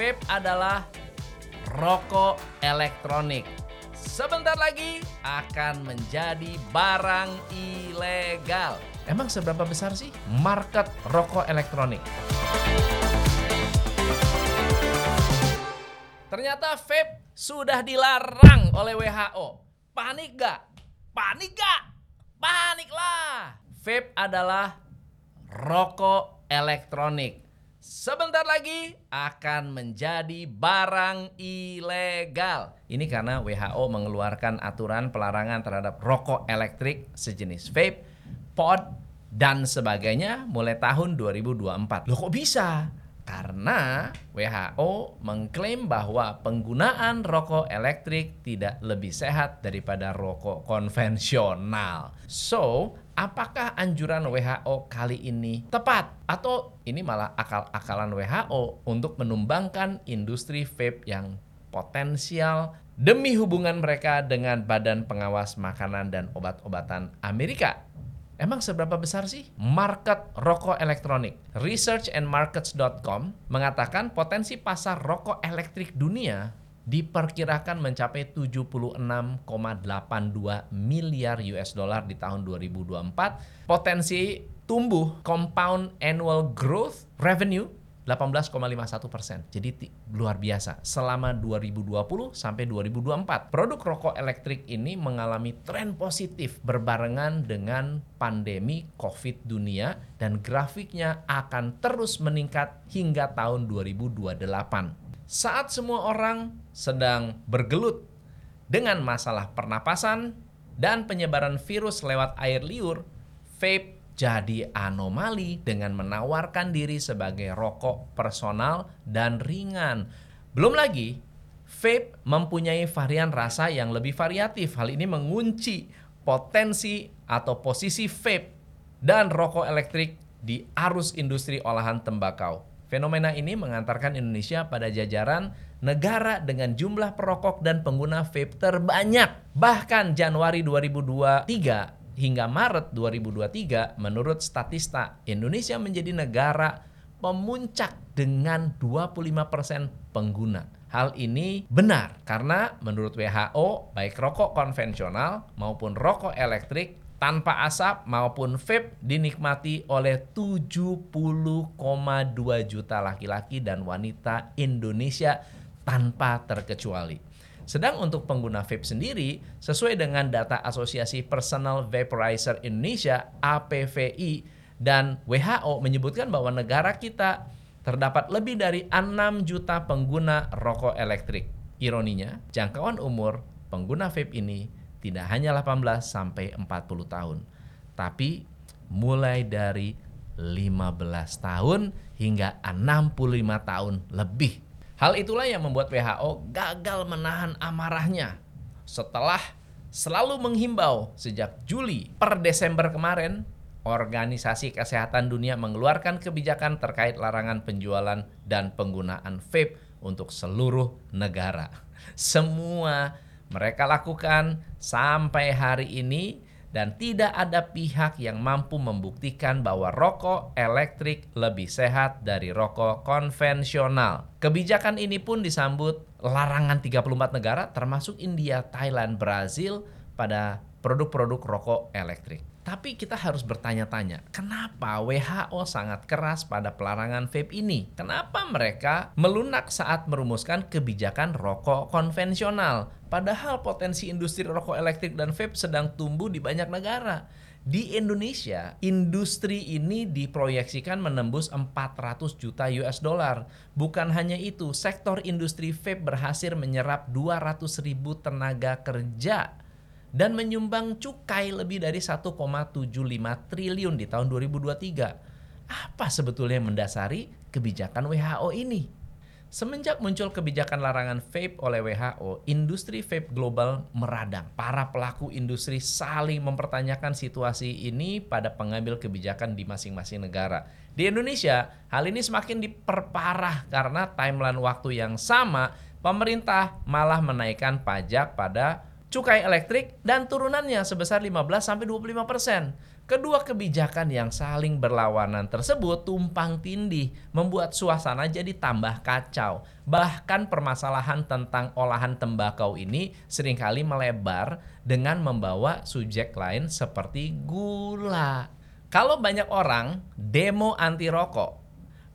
vape adalah rokok elektronik. Sebentar lagi akan menjadi barang ilegal. Emang seberapa besar sih market rokok elektronik? Ternyata vape sudah dilarang oleh WHO. Panik gak? Panik gak? Paniklah! Vape adalah rokok elektronik. Sebentar lagi akan menjadi barang ilegal. Ini karena WHO mengeluarkan aturan pelarangan terhadap rokok elektrik sejenis vape, pod, dan sebagainya mulai tahun 2024. Loh kok bisa? Karena WHO mengklaim bahwa penggunaan rokok elektrik tidak lebih sehat daripada rokok konvensional. So, apakah anjuran WHO kali ini tepat? Atau ini malah akal-akalan WHO untuk menumbangkan industri vape yang potensial demi hubungan mereka dengan Badan Pengawas Makanan dan Obat-obatan Amerika Emang seberapa besar sih market rokok elektronik? Researchandmarkets.com mengatakan potensi pasar rokok elektrik dunia diperkirakan mencapai 76,82 miliar US dollar di tahun 2024. Potensi tumbuh compound annual growth revenue 18,51 persen. Jadi luar biasa. Selama 2020 sampai 2024, produk rokok elektrik ini mengalami tren positif berbarengan dengan pandemi COVID dunia dan grafiknya akan terus meningkat hingga tahun 2028. Saat semua orang sedang bergelut dengan masalah pernapasan dan penyebaran virus lewat air liur, vape jadi anomali dengan menawarkan diri sebagai rokok personal dan ringan. Belum lagi, vape mempunyai varian rasa yang lebih variatif. Hal ini mengunci potensi atau posisi vape dan rokok elektrik di arus industri olahan tembakau. Fenomena ini mengantarkan Indonesia pada jajaran negara dengan jumlah perokok dan pengguna vape terbanyak. Bahkan Januari 2023 hingga Maret 2023 menurut Statista Indonesia menjadi negara pemuncak dengan 25% pengguna. Hal ini benar karena menurut WHO baik rokok konvensional maupun rokok elektrik tanpa asap maupun vape dinikmati oleh 70,2 juta laki-laki dan wanita Indonesia tanpa terkecuali. Sedang untuk pengguna vape sendiri, sesuai dengan data Asosiasi Personal Vaporizer Indonesia APVI dan WHO menyebutkan bahwa negara kita terdapat lebih dari 6 juta pengguna rokok elektrik. Ironinya, jangkauan umur pengguna vape ini tidak hanya 18 sampai 40 tahun, tapi mulai dari 15 tahun hingga 65 tahun lebih. Hal itulah yang membuat WHO gagal menahan amarahnya setelah selalu menghimbau sejak Juli per Desember kemarin Organisasi Kesehatan Dunia mengeluarkan kebijakan terkait larangan penjualan dan penggunaan vape untuk seluruh negara. Semua mereka lakukan sampai hari ini dan tidak ada pihak yang mampu membuktikan bahwa rokok elektrik lebih sehat dari rokok konvensional. Kebijakan ini pun disambut larangan 34 negara termasuk India, Thailand, Brazil pada produk-produk rokok elektrik. Tapi kita harus bertanya-tanya, kenapa WHO sangat keras pada pelarangan vape ini? Kenapa mereka melunak saat merumuskan kebijakan rokok konvensional? Padahal potensi industri rokok elektrik dan vape sedang tumbuh di banyak negara. Di Indonesia, industri ini diproyeksikan menembus 400 juta US dollar. Bukan hanya itu, sektor industri vape berhasil menyerap 200 ribu tenaga kerja dan menyumbang cukai lebih dari 1,75 triliun di tahun 2023. Apa sebetulnya yang mendasari kebijakan WHO ini? Semenjak muncul kebijakan larangan vape oleh WHO, industri vape global meradang. Para pelaku industri saling mempertanyakan situasi ini pada pengambil kebijakan di masing-masing negara. Di Indonesia, hal ini semakin diperparah karena timeline waktu yang sama, pemerintah malah menaikkan pajak pada cukai elektrik dan turunannya sebesar 15 sampai 25 persen. Kedua kebijakan yang saling berlawanan tersebut tumpang tindih, membuat suasana jadi tambah kacau. Bahkan permasalahan tentang olahan tembakau ini sering kali melebar dengan membawa subjek lain seperti gula. Kalau banyak orang demo anti rokok,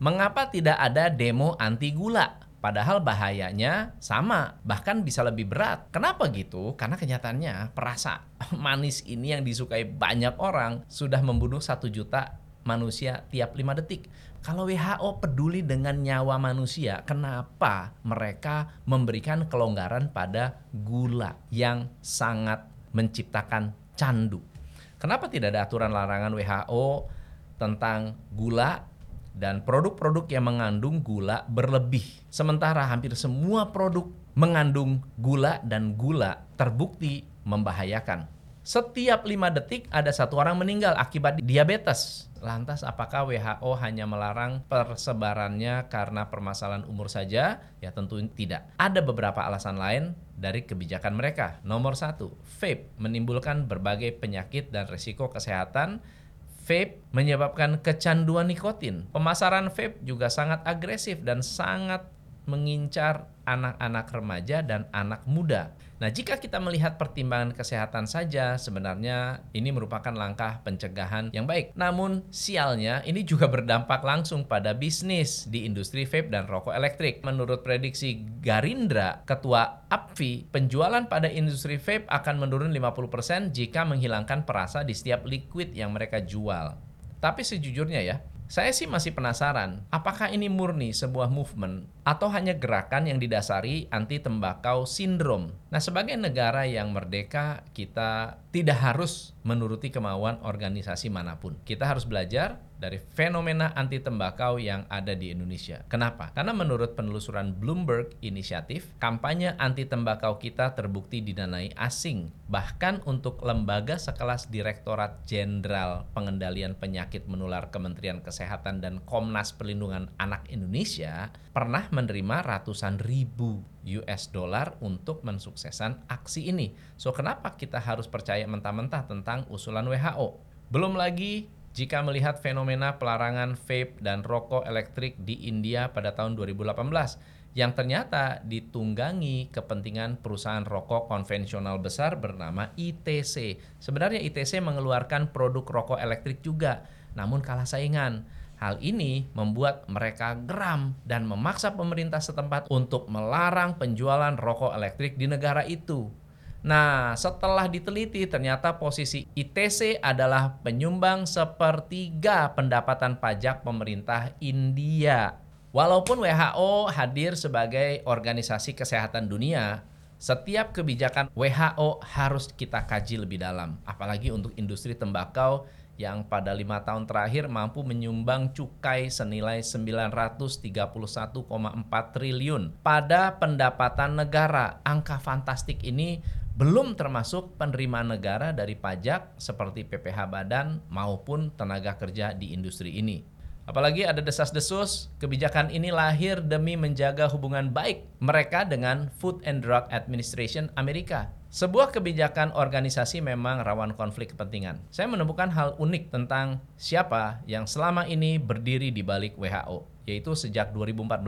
mengapa tidak ada demo anti gula? Padahal bahayanya sama, bahkan bisa lebih berat. Kenapa gitu? Karena kenyataannya perasa manis ini yang disukai banyak orang sudah membunuh satu juta manusia tiap lima detik. Kalau WHO peduli dengan nyawa manusia, kenapa mereka memberikan kelonggaran pada gula yang sangat menciptakan candu? Kenapa tidak ada aturan larangan WHO tentang gula dan produk-produk yang mengandung gula berlebih. Sementara hampir semua produk mengandung gula dan gula terbukti membahayakan. Setiap lima detik ada satu orang meninggal akibat diabetes. Lantas apakah WHO hanya melarang persebarannya karena permasalahan umur saja? Ya tentu tidak. Ada beberapa alasan lain dari kebijakan mereka. Nomor satu, vape menimbulkan berbagai penyakit dan risiko kesehatan vape menyebabkan kecanduan nikotin. Pemasaran vape juga sangat agresif dan sangat mengincar anak-anak remaja dan anak muda. Nah, jika kita melihat pertimbangan kesehatan saja, sebenarnya ini merupakan langkah pencegahan yang baik. Namun, sialnya ini juga berdampak langsung pada bisnis di industri vape dan rokok elektrik. Menurut prediksi Garindra, Ketua APVI, penjualan pada industri vape akan menurun 50% jika menghilangkan perasa di setiap liquid yang mereka jual. Tapi sejujurnya ya, saya sih masih penasaran, apakah ini murni sebuah movement atau hanya gerakan yang didasari anti tembakau sindrom. Nah, sebagai negara yang merdeka, kita tidak harus menuruti kemauan organisasi mana pun. Kita harus belajar dari fenomena anti tembakau yang ada di Indonesia. Kenapa? Karena menurut penelusuran Bloomberg Initiative, kampanye anti tembakau kita terbukti didanai asing. Bahkan untuk lembaga sekelas Direktorat Jenderal Pengendalian Penyakit Menular Kementerian Kesehatan dan Komnas Perlindungan Anak Indonesia pernah menerima ratusan ribu US dollar untuk mensukseskan aksi ini. So kenapa kita harus percaya mentah-mentah tentang usulan WHO? Belum lagi jika melihat fenomena pelarangan vape dan rokok elektrik di India pada tahun 2018 yang ternyata ditunggangi kepentingan perusahaan rokok konvensional besar bernama ITC. Sebenarnya ITC mengeluarkan produk rokok elektrik juga, namun kalah saingan. Hal ini membuat mereka geram dan memaksa pemerintah setempat untuk melarang penjualan rokok elektrik di negara itu. Nah, setelah diteliti ternyata posisi ITC adalah penyumbang sepertiga pendapatan pajak pemerintah India. Walaupun WHO hadir sebagai organisasi kesehatan dunia, setiap kebijakan WHO harus kita kaji lebih dalam, apalagi untuk industri tembakau yang pada lima tahun terakhir mampu menyumbang cukai senilai 931,4 triliun pada pendapatan negara. Angka fantastik ini belum termasuk penerimaan negara dari pajak seperti PPh badan maupun tenaga kerja di industri ini. Apalagi ada desas-desus, kebijakan ini lahir demi menjaga hubungan baik mereka dengan Food and Drug Administration Amerika. Sebuah kebijakan organisasi memang rawan konflik kepentingan. Saya menemukan hal unik tentang siapa yang selama ini berdiri di balik WHO, yaitu sejak 2014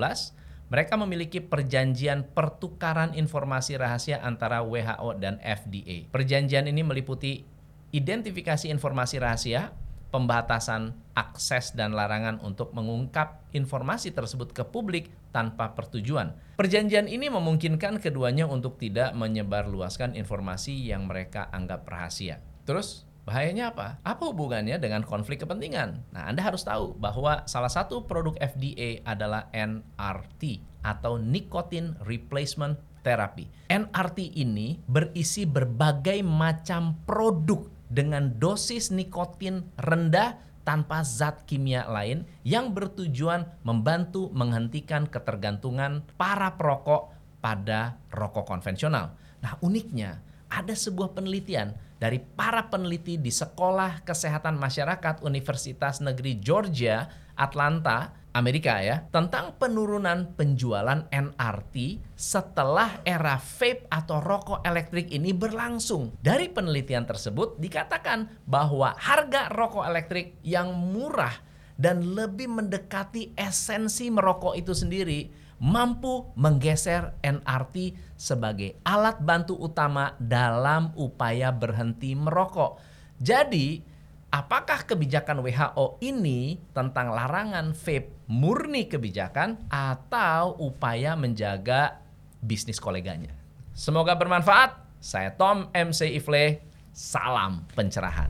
mereka memiliki perjanjian pertukaran informasi rahasia antara WHO dan FDA. Perjanjian ini meliputi identifikasi informasi rahasia, pembatasan akses dan larangan untuk mengungkap informasi tersebut ke publik tanpa pertujuan. Perjanjian ini memungkinkan keduanya untuk tidak menyebarluaskan informasi yang mereka anggap rahasia. Terus Bahayanya apa? Apa hubungannya dengan konflik kepentingan? Nah, Anda harus tahu bahwa salah satu produk FDA adalah NRT atau Nicotine Replacement Therapy. NRT ini berisi berbagai macam produk dengan dosis nikotin rendah tanpa zat kimia lain yang bertujuan membantu menghentikan ketergantungan para perokok pada rokok konvensional. Nah, uniknya ada sebuah penelitian dari para peneliti di Sekolah Kesehatan Masyarakat Universitas Negeri Georgia, Atlanta, Amerika ya tentang penurunan penjualan NRT setelah era vape atau rokok elektrik ini berlangsung. Dari penelitian tersebut dikatakan bahwa harga rokok elektrik yang murah dan lebih mendekati esensi merokok itu sendiri mampu menggeser NRT sebagai alat bantu utama dalam upaya berhenti merokok. Jadi, apakah kebijakan WHO ini tentang larangan vape murni kebijakan atau upaya menjaga bisnis koleganya? Semoga bermanfaat. Saya Tom MC Ifle. Salam pencerahan.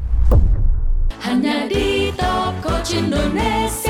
Hanya di Top Indonesia.